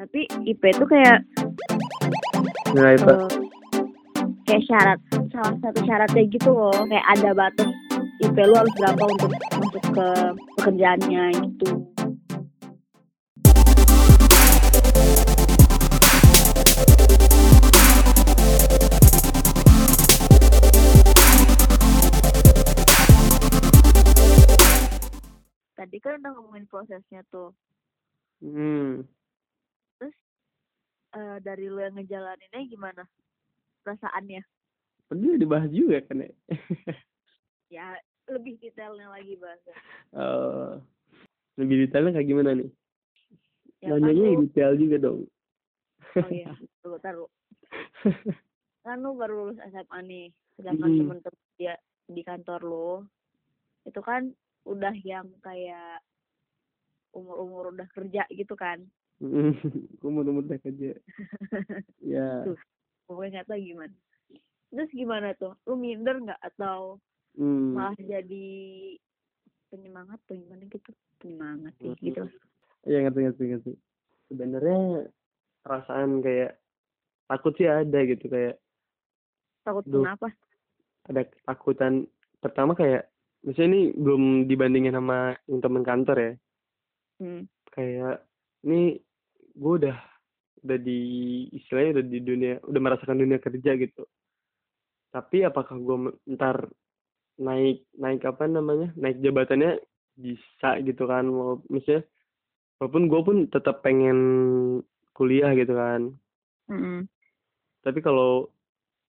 tapi IP tuh kayak Nah itu. eh, kayak syarat salah satu syaratnya gitu loh kayak ada batas IP lu harus berapa untuk masuk ke pekerjaannya gitu tadi kan udah ngomongin prosesnya tuh Hmm. Eh, dari lu yang ngejalaninnya gimana perasaannya udah dibahas juga kan ya. ya lebih detailnya lagi bahasa Eh, lebih detailnya kayak gimana nih? ya kan Nanyanya yang detail juga dong. oh iya tunggu taruh kan lu baru lulus SMA nih sedangkan Mm. temen-temen dia di kantor lu itu kan udah yang kayak umur-umur udah kerja gitu kan Gue mau nomor kerja. ya. Tuh. pokoknya nggak tahu gimana terus gimana tuh lu minder nggak atau Hmm. malah jadi penyemangat tuh gimana gitu penyemangat sih Mm. gitu Iya ngerti ngerti ngerti. Sebenarnya perasaan kayak takut sih ada gitu kayak takut Duh. kenapa ada ketakutan pertama kayak misalnya ini belum dibandingin sama yang temen kantor ya hmm. kayak ini gue udah udah di istilahnya udah di dunia udah merasakan dunia kerja gitu. Tapi apakah gue ntar naik naik apa namanya naik jabatannya bisa gitu kan? Mau misalnya walaupun gue pun tetap pengen kuliah gitu kan. Mm-mm. tapi kalau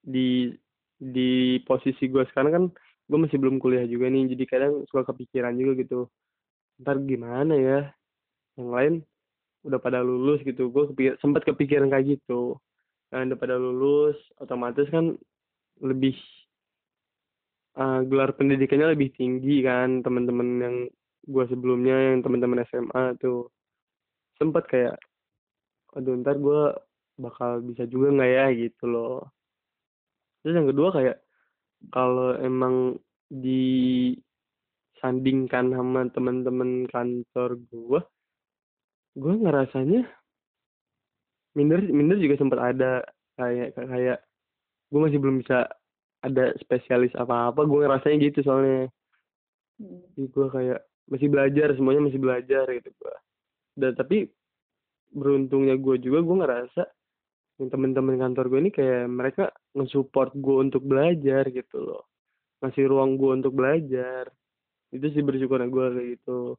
di di posisi gue sekarang kan gue masih belum kuliah juga nih. Jadi kadang suka kepikiran juga gitu. Ntar gimana ya? Yang lain udah pada lulus gitu. Gue kepikir sempat kepikiran kayak gitu. Kan udah pada lulus otomatis kan lebih eh, gelar pendidikannya lebih tinggi kan teman-teman yang gue sebelumnya yang teman-teman SMA tuh. Sempat kayak aduh ntar gue bakal bisa juga nggak ya? gitu loh. Terus yang kedua kayak kalau emang disandingkan sama teman-teman kantor gue gue ngerasanya minder minder juga sempat ada kayak kayak gue masih belum bisa ada spesialis apa-apa gue ngerasanya gitu soalnya. Mm. jadi gue kayak masih belajar semuanya masih belajar gitu gue dan tapi beruntungnya gue juga gue ngerasa yang teman-teman kantor gue ini kayak mereka nge-support gue untuk belajar gitu loh. Ngasih ruang gue untuk belajar. Itu sih bersyukurnya gue kayak gitu.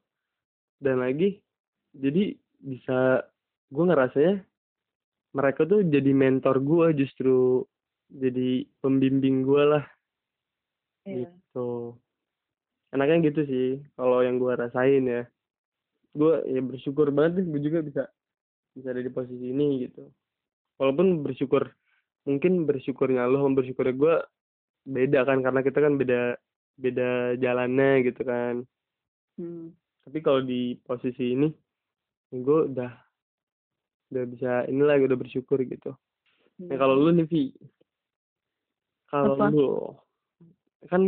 Dan lagi jadi bisa gue ngerasanya mereka tuh jadi mentor gue justru jadi pembimbing gue lah. Iya. gitu. Enaknya gitu sih kalau yang gue rasain ya. Gue ya bersyukur banget gue juga bisa bisa ada di posisi ini gitu. Walaupun bersyukur mungkin bersyukurnya lo sama bersyukurnya gue beda kan karena kita kan beda beda jalannya gitu kan. Hmm. tapi kalau di posisi ini gue udah udah bisa inilah udah bersyukur gitu Nah kalau lu nih Vi, kalau lu kan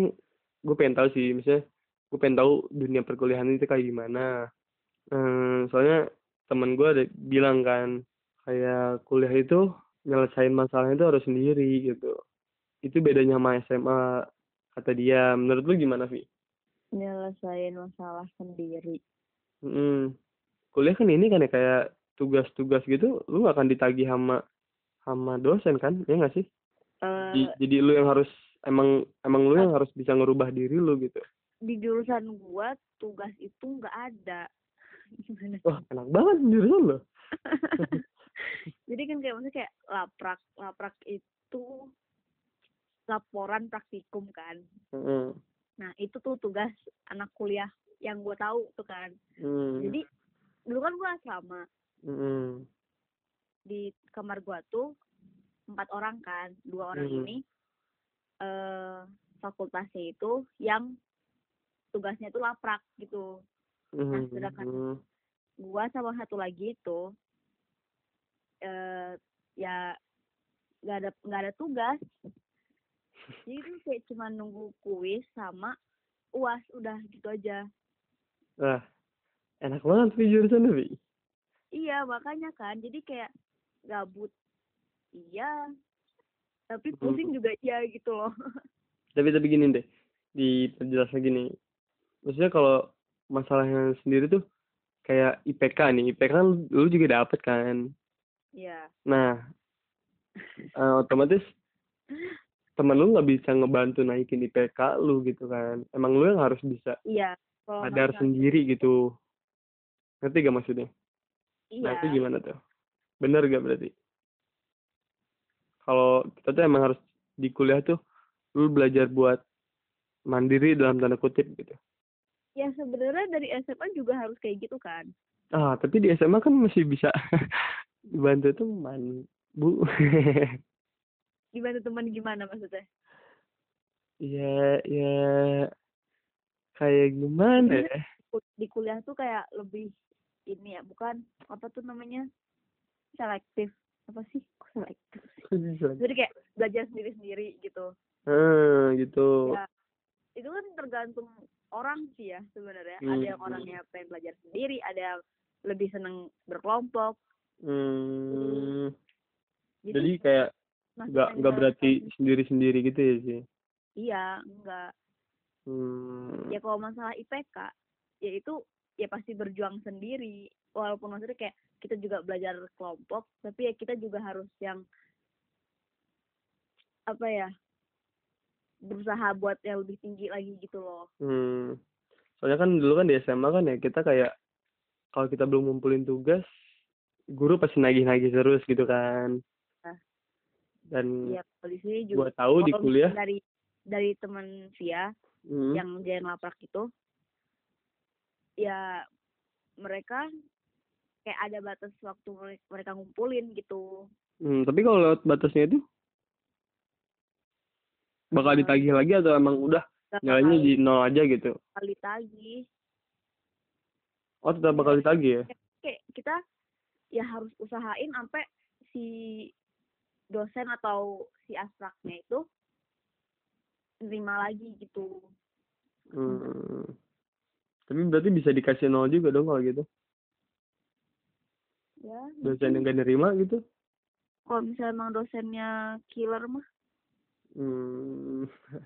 gue pengen tahu sih, misalnya gue pengen tahu dunia perkuliahan itu kayak gimana. Hmm, soalnya temen gue ada bilang kan kayak kuliah itu nyelesain masalahnya itu harus sendiri gitu. Itu bedanya sama SMA kata dia. Menurut lu gimana Vi? nyelesain masalah sendiri Mm-mm. Kuliah kan ini kan ya kayak tugas-tugas gitu, lu akan ditagih sama sama dosen kan, ya nggak sih? Di- jadi lu yang harus emang emang lu yang harus bisa ngerubah diri lu gitu di jurusan gua tugas itu nggak ada gimana wah enak banget jurusan lo jadi kan kayak maksudnya kayak laprak laprak itu laporan praktikum kan Heeh. nah itu tuh tugas anak kuliah yang gua tahu tuh kan Hmm. jadi dulu kan gua asrama Mm-mm. di kamar gua tuh empat orang kan dua orang Mhm. ini eh fakultasnya itu yang tugasnya itu laprak gitu Mhm. sedangkan- gua sama satu lagi itu eh ya nggak ada nggak ada tugas jadi itu kayak cuma nunggu kuis sama uas udah gitu aja enak banget Vi jurusan Vi. iya makanya kan. Jadi kayak gabut iya. Tapi Hmm. pusing juga iya gitu loh. Tapi tapi gini deh diperjelas lagi nih maksudnya kalau masalahnya sendiri tuh kayak IPK nih. IPK kan lu juga dapet kan. Iya. Nah eh, otomatis temen lu nggak bisa ngebantu naikin IPK lu gitu kan. Emang lu yang harus bisa iya sadar sendiri gitu ngerti gak maksudnya? Iya. nah itu gimana tuh? Bener gak berarti? Kalau kita tuh emang harus di kuliah tuh lu belajar buat mandiri dalam tanda kutip gitu. Ya sebenarnya dari SMA juga harus kayak gitu kan. Ah tapi di SMA kan masih bisa dibantu teman bu. Dibantu teman gimana maksudnya? Ya ya kayak gimana ya? di kuliah tuh kayak lebih ini ya bukan apa tuh namanya selektif apa sih Kok selektif jadi kayak belajar sendiri sendiri gitu. Ah gitu. Ya itu kan tergantung orang sih ya sebenarnya. Hmm. ada yang orangnya pengen belajar sendiri ada yang lebih seneng berkelompok. Hmm, jadi, jadi kayak nggak nggak berarti sendiri. sendiri gitu ya sih? Iya enggak hmm. ya kalau masalah IPK ya itu ya pasti berjuang sendiri walaupun maksudnya kayak kita juga belajar kelompok tapi ya kita juga harus yang apa ya berusaha buat yang lebih tinggi lagi gitu loh Hmm. Soalnya kan dulu kan di SMA kan ya kita kayak kalau kita belum ngumpulin tugas, guru pasti nagih-nagih terus gitu kan. Ah. Dan ya di sini gua juga tahu di kuliah, dari dari teman Via hmm, yang dia ngelaprak itu ya mereka kayak ada batas waktu mere- mereka ngumpulin gitu. Hmm, tapi kalau lewat batasnya itu? Bakal Eh, ditagih lagi atau emang udah nyalanya di nol aja gitu? bakal ditagih. Oh tetap bakal ditagih ya? kayak kita ya harus usahain sampai si dosen atau si abstraknya itu nerima lagi gitu. Hmm. Tapi berarti bisa dikasih nol juga dong kalau gitu. ya Dosen yang gak nerima gitu. kalau misalnya emang dosennya killer mah Hmm.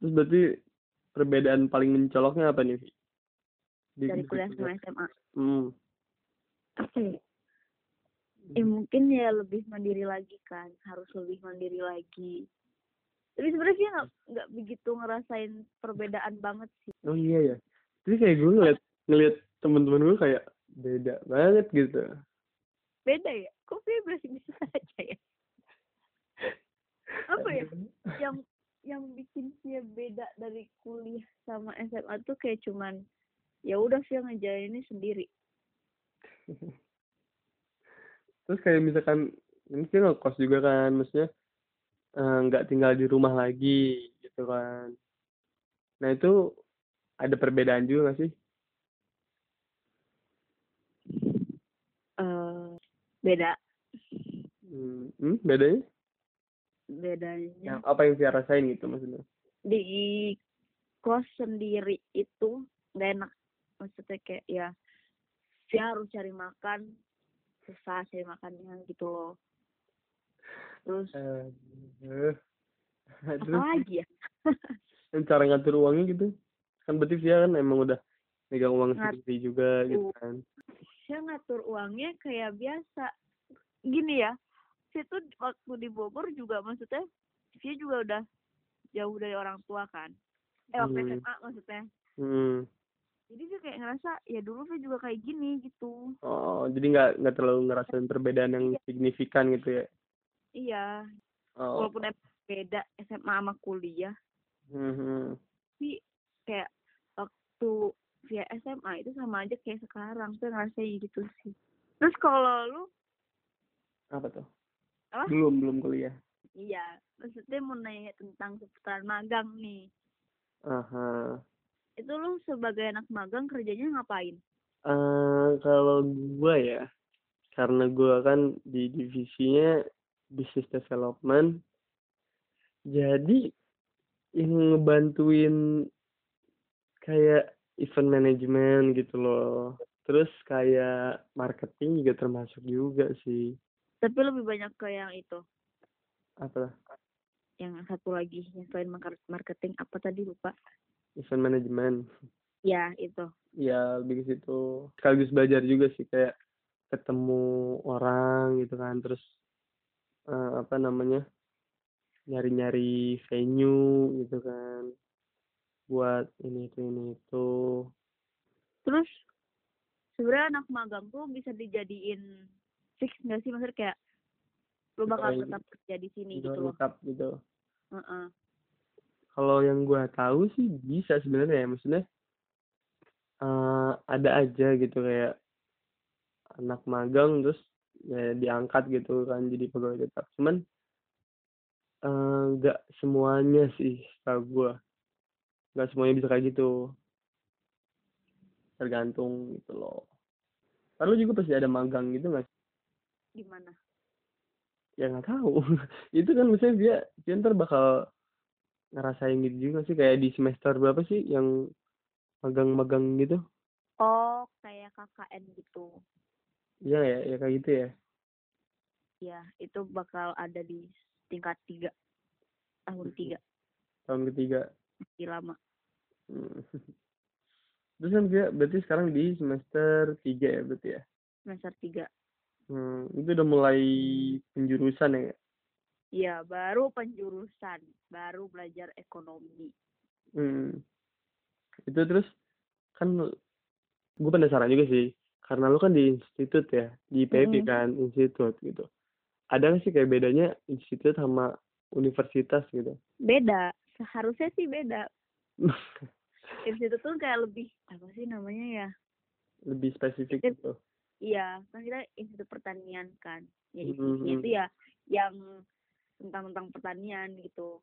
Terus berarti perbedaan paling mencoloknya apa nih? Di- dari kuliah sama SMA Hmm. apa ya eh mungkin ya lebih mandiri lagi kan harus lebih mandiri lagi tapi sebenarnya sih nggak nggak begitu ngerasain perbedaan banget sih. Oh iya ya. Terus kayak gue ngeliat ngeliat temen-temen gue kayak beda banget gitu. beda ya? Kok dia masih bisa aja ya? Apa ya? Yang yang bikin dia beda dari kuliah sama SMA tuh kayak cuman ya udah sih ngejalaninnya sendiri. Terus kayak misalkan ini sih ngekos juga kan, maksudnya nggak tinggal di rumah lagi gitu kan. Nah itu ada perbedaan juga nggak sih? eh beda Hmm, hmm, bedanya? bedanya Yang apa yang saya rasain gitu maksudnya? di kos sendiri itu gak enak maksudnya kayak ya dia harus cari makan susah cari makannya gitu loh terus Eh, apa terus lagi ya cara ngatur uangnya gitu? Kan berarti dia kan emang udah megang uang Ngat- sendiri juga gitu kan. saya ngatur uangnya kayak biasa gini ya situ waktu di Bogor juga maksudnya dia juga udah jauh dari orang tua kan eh waktu Hmm. SMA maksudnya Hmm. jadi dia kayak ngerasa ya dulu saya juga kayak gini gitu Oh, jadi nggak nggak terlalu ngerasain perbedaan yang signifikan gitu ya? Iya Oh. walaupun beda SMA sama kuliah Mhm. tapi kayak waktu via SMA itu sama aja kayak sekarang tuh ngerasain gitu sih terus kalau lu Apa tuh? Apa? Belum belum kuliah. iya maksudnya mau nanya tentang seputaran magang nih Aha. itu lu sebagai anak magang kerjanya ngapain Eh kalau gua ya, karena gua kan di divisinya business development, jadi yang ngebantuin kayak event management gitu loh. terus kayak marketing juga termasuk juga sih. Tapi lebih banyak ke yang itu? Apa? Yang satu lagi yang selain market- marketing apa tadi lupa? Event management. Ya itu. Ya lebih ke situ. Sekaligus belajar juga sih kayak ketemu orang gitu kan. Terus eh, apa namanya nyari-nyari venue gitu kan buat ini itu ini itu. Terus sebenarnya anak magang tuh bisa dijadiin fix nggak sih? Maksudnya kayak lu bakal tetap kerja di sini gitu loh. lengkap gitu. Heeh. kalau yang gua tahu sih bisa sebenarnya ya maksudnya eh ada aja gitu kayak anak magang terus ya diangkat gitu kan jadi pegawai tetap. Cuman eh, nggak semuanya sih setahu gua. Nggak semuanya bisa kayak gitu. Tergantung gitu loh. Lalu juga pasti ada magang gitu nggak sih? gimana ya nggak tahu. Itu kan misalnya dia dia ntar bakal ngerasain gitu juga sih kayak di semester berapa sih yang magang-magang gitu? Oh kayak KKN gitu Iya ya ya kayak gitu ya. Ya itu bakal ada di tingkat tiga tahun Mhm. tiga. tahun ketiga. Masih lama. Hmm. terus kan dia berarti sekarang di semester tiga ya berarti ya? Semester tiga. Hmm, itu udah mulai penjurusan ya ya baru penjurusan baru belajar ekonomi. Hmm. itu terus kan gue penasaran juga sih karena lu kan di institut ya di IPB Mm. kan institut gitu. Ada nggak sih kayak bedanya institut sama universitas gitu? Beda seharusnya sih beda. Institut tuh kayak lebih apa sih namanya ya? Lebih spesifik Itu- gitu. iya kan kita institut pertanian kan. Ya isinya itu ya yang tentang tentang pertanian gitu.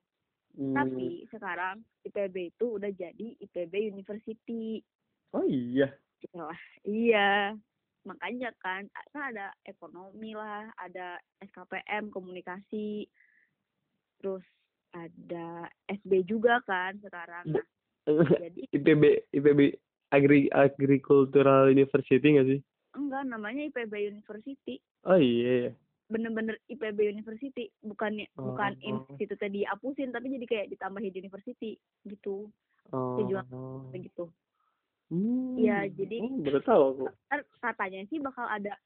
Hmm. tapi sekarang IPB itu udah jadi IPB University. Oh iya Wah, iya. Makanya kan kan ada ekonomi lah ada SKPM komunikasi. Terus ada SB juga kan sekarang. Nah jadi IPB IPB Agri Agricultural University nggak sih? Enggak namanya IPB University. Oh iya ya. bener-bener IPB University. Bukan bukan Oh. institutnya dihapusin tapi jadi kayak ditambahin university gitu. Oh. Tujuan. Hmm. Iya, jadi- oh, baru tahu aku kan katanya sih bakal ada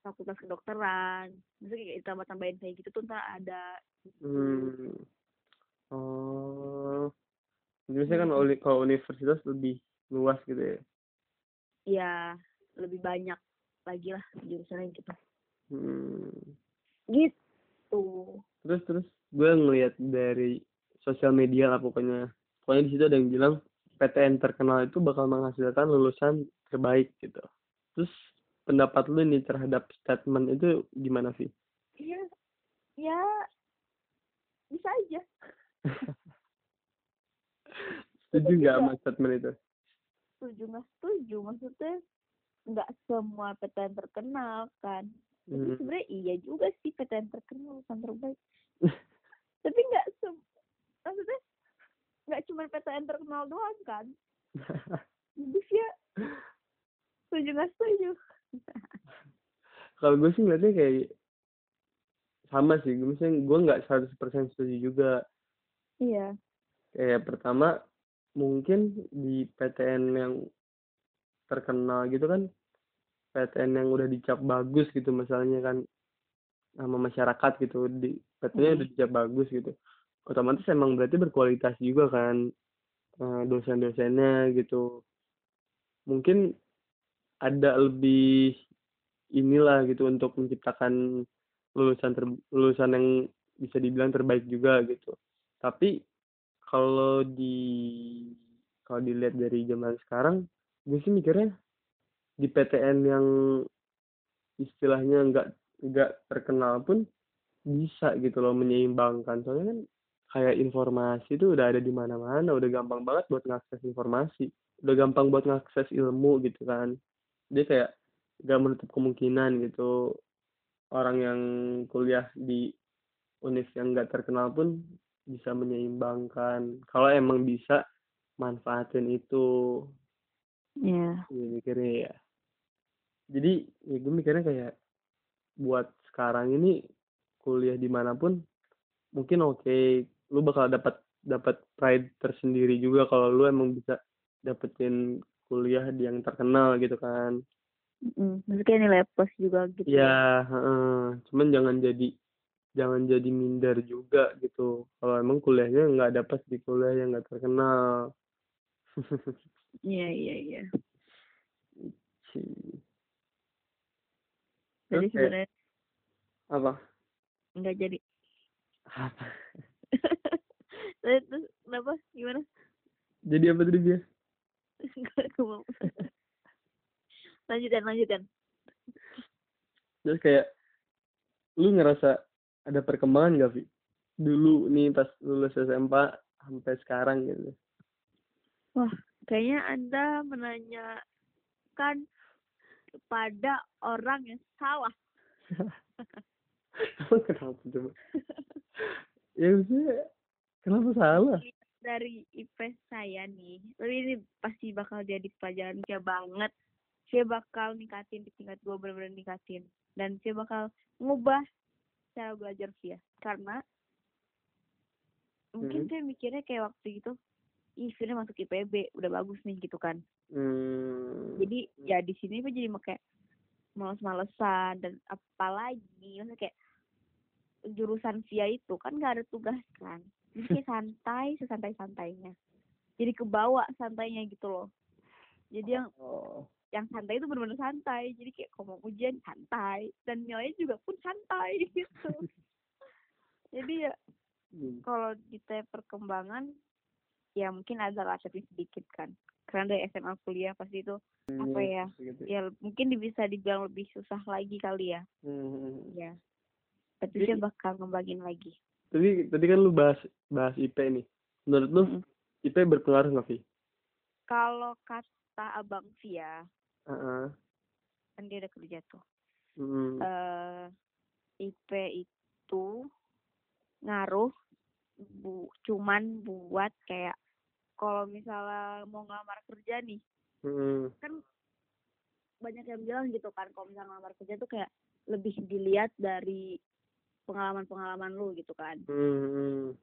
fakultas kedokteran maksudnya kayak ditambah tambahin kayak gitu tuh ntar ada Hmm. Oh. Biasanya kan Hmm. uni- kalau universitas lebih luas gitu ya. ya lebih banyak lagi lah jurusannya gitu Hmm. gitu Terus terus gue ngelihat dari sosial media lah pokoknya. Pokoknya di situ ada yang bilang PTN terkenal itu bakal menghasilkan lulusan terbaik gitu. Terus pendapat lu nih terhadap statement itu gimana sih? ya ya bisa aja Setuju Iya. nggak sama statement itu? setuju nggak setuju maksudnya nggak semua PTN terkenal kan tapi Hmm. sebenarnya iya juga sih PTN terkenal bukan terbaik tapi nggak sem maksudnya nggak cuma PTN terkenal doang kan jadi ya setuju nggak setuju Kalau gue sih ngeliatnya kayak sama sih. Misalnya gue nggak 100% setuju juga. iya kayak pertama mungkin di PTN yang terkenal gitu kan PTN yang udah dicap bagus gitu misalnya kan sama masyarakat gitu di PTN-nya Hmm. udah dicap bagus gitu otomatis emang berarti berkualitas juga kan eh, dosen-dosennya gitu. Mungkin ada lebih inilah gitu untuk menciptakan lulusan ter- lulusan yang bisa dibilang terbaik juga gitu. Tapi kalau di kalau dilihat dari zaman sekarang gue sih mikirnya di PTN yang istilahnya nggak nggak terkenal pun bisa gitu loh menyeimbangkan. Soalnya kan kayak informasi itu udah ada di mana-mana udah gampang banget buat ngakses informasi. Udah gampang buat ngakses ilmu gitu kan. Dia kayak gak menutup kemungkinan gitu. Orang yang kuliah di univ yang nggak terkenal pun bisa menyeimbangkan. Kalau emang bisa manfaatin itu. Iya. Ya mikirnya ya. Jadi ya gue mikirnya kayak buat sekarang ini kuliah di mana pun mungkin oke lu bakal dapat dapat pride tersendiri juga kalau lu emang bisa dapetin kuliah di yang terkenal gitu kan. Mm, maksudnya nilai plus juga gitu ya? heeh. cuman jangan jadi jangan jadi minder juga gitu. Kalau emang kuliahnya nggak dapat di kuliah yang nggak terkenal. Iya iya iya. Ci. jadi kayak- sebenarnya apa? nggak jadi. Apa terus terus kenapa? Gimana? Jadi apa tadi dia lanjutan lanjutan. Terus kayak lu ngerasa ada perkembangan gak Vi dulu nih pas lulus SMA sampai sekarang gitu. Kayaknya anda menanyakan kepada orang yang salah. Kenapa coba? Ya maksudnya kenapa salah? Dari IP saya nih tapi ini pasti bakal jadi pelajaran dia banget. Saya bakal ningkatin di tingkat gue bener-bener ningkatin. Dan saya bakal ngubah cara belajar dia karena mungkin Mhm. saya mikirnya kayak waktu itu ih Firna masuk IPB udah bagus nih gitu kan. Hmm. jadi ya di sini gue jadi kayak males-malesan dan apalagi maksudnya kayak jurusan via itu kan gak ada tugas kan jadi kayak santai sesantai santainya jadi kebawa santainya gitu loh. Jadi yang oh. yang santai itu benar-benar santai. Jadi kayak kalau mau ujian santai. Dan nilainya juga pun santai gitu. Jadi ya Hmm. kalau kita perkembangan ya mungkin ada lah tapi sedikit kan. Karena dari SMA kuliah pasti itu apa ya gitu. ya mungkin bisa dibilang lebih susah lagi kali ya. Hmm. ya tapi saya bakal ngembangin lagi tadi tadi kan lu bahas bahas IP nih menurut lu Mm-mm. IP berpengaruh nggak Vi kalau kata abang Via Heeh. kan dia udah kerja tuh Hmm. eh IP itu ngaruh bu cuman buat kayak kalau misalnya mau ngelamar kerja nih Hmm. kan banyak yang bilang gitu kan kalau misalnya ngelamar kerja tuh kayak lebih dilihat dari pengalaman-pengalaman lu gitu kan Hmm.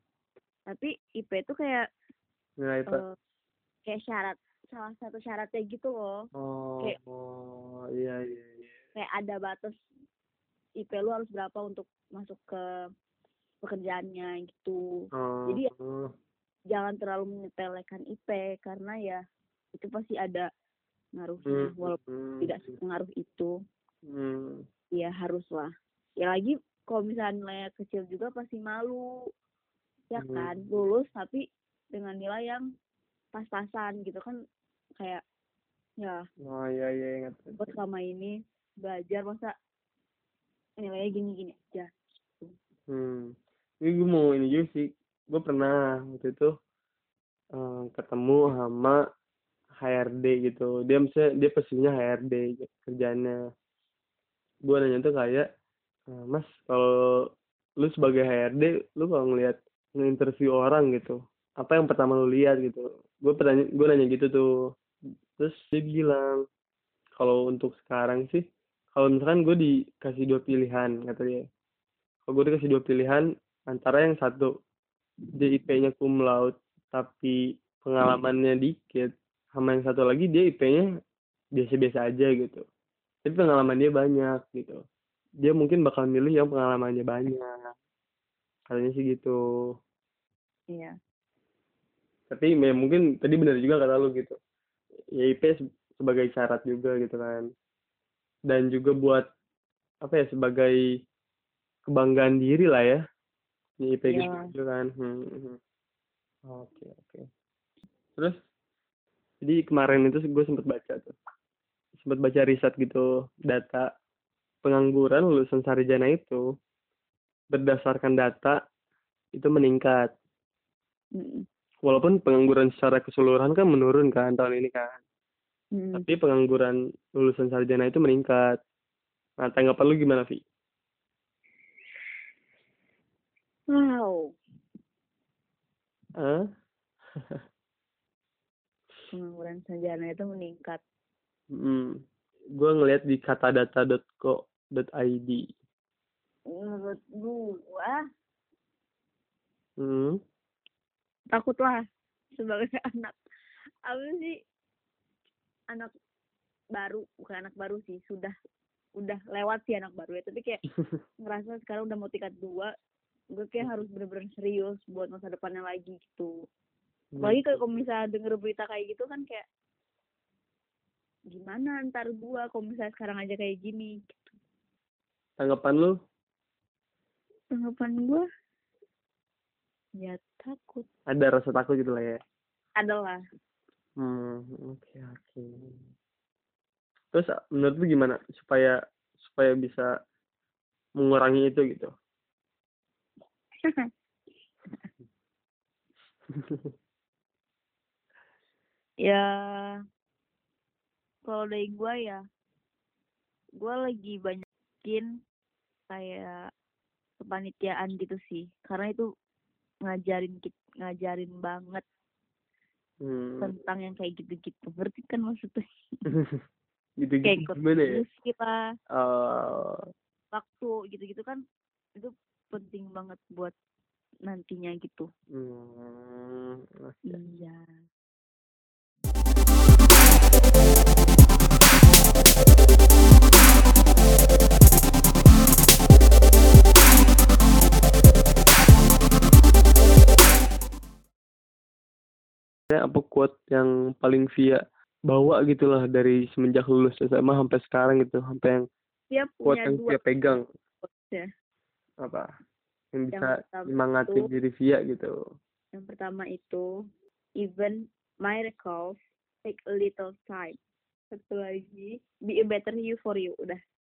tapi IP itu kayak Nilai IP. eh, kayak syarat salah satu syaratnya gitu loh Oh, kayak- oh, iya iya iya. kayak ada batas IP lu harus berapa untuk masuk ke pekerjaannya gitu Oh, Jadi ya- oh. jangan terlalu menyepelekan IP karena ya itu pasti ada ngaruhnya Hmm, walaupun hmm, tidak pengaruh itu hmm. ya haruslah ya lagi kalau misalnya nilainya kecil juga pasti malu ya Hmm. kan lulus tapi dengan nilai yang pas-pasan gitu kan kayak ya Oh iya iya ingat. gue selama ini belajar masa nilainya gini-gini aja Hmm. Ini gue mau ini juga sih. Gue pernah waktu itu eh, ketemu sama HRD gitu. Dia misalnya dia posisinya HRD kerjanya. Gue nanya tuh kayak, "Eh, Mas kalau lu sebagai HRD, lu kalau ngelihat nge-interview orang gitu, apa yang pertama lu lihat gitu? Gue pertanya, gue nanya gitu tuh. Terus dia bilang, kalau untuk sekarang sih, kalau misalkan gue dikasih dua pilihan, kata dia kalau gue dikasih dua pilihan antara yang satu dia IP-nya cum laude tapi pengalamannya dikit sama yang satu lagi dia IP-nya biasa-biasa aja gitu tapi pengalaman dia banyak gitu dia mungkin bakal milih yang pengalamannya banyak. Katanya sih gitu. Iya. Tapi ya mungkin tadi benar juga kata lu gitu. Ya IP se- sebagai syarat juga gitu kan. Dan juga buat apa ya sebagai kebanggaan diri lah ya. Ya IP gitu Ya. juga kan. Hmm, hmm. oke oke. Terus jadi kemarin itu gue sempat baca tuh. Sempat baca riset gitu data pengangguran lulusan sarjana itu berdasarkan data itu meningkat walaupun pengangguran secara keseluruhan kan menurun kan tahun ini kan Mm-mm. tapi pengangguran lulusan sarjana itu meningkat nah tanggapan lu gimana Vi? wow Hah? pengangguran sarjana itu meningkat Hmm. gue ngeliat di katadata.co.id menurut gua hmm. takut lah sebagai anak. Apa sih? Anak baru bukan anak baru sih sudah udah lewat sih anak baru ya. Tapi kayak ngerasa sekarang udah mau tingkat dua gue kayak harus bener-bener serius buat masa depannya lagi gitu. Apalagi kalau misalnya denger berita kayak gitu kan kayak gimana ntar gua kalau misalnya sekarang aja kayak gini. Tanggapan lu? Tanggapan gua? Ya takut. Ada rasa takut gitu lah ya? Adalah hmm oke oke. Terus menurut lu gimana supaya supaya bisa mengurangi itu gitu? Ya kalau dari gua ya gua lagi banyakin kayak kepanitiaan gitu sih. Karena itu ngajarin ngajarin banget hmm. tentang yang kayak gitu-gitu. Ngerti kan maksudnya? Gitu gitu kayak ikut gimana ya? lah Eh, waktu gitu-gitu kan itu penting banget buat nantinya gitu. Hmm, iya apa quote yang paling via bawa gitu lah dari semenjak lulus SMA sampai sekarang gitu sampai yang dia quote yang dua via pegang. ya apa? Yang yang bisa itu diri via gitu. Yang pertama itu even miracles take a little time. Satu lagi be a better you for you udah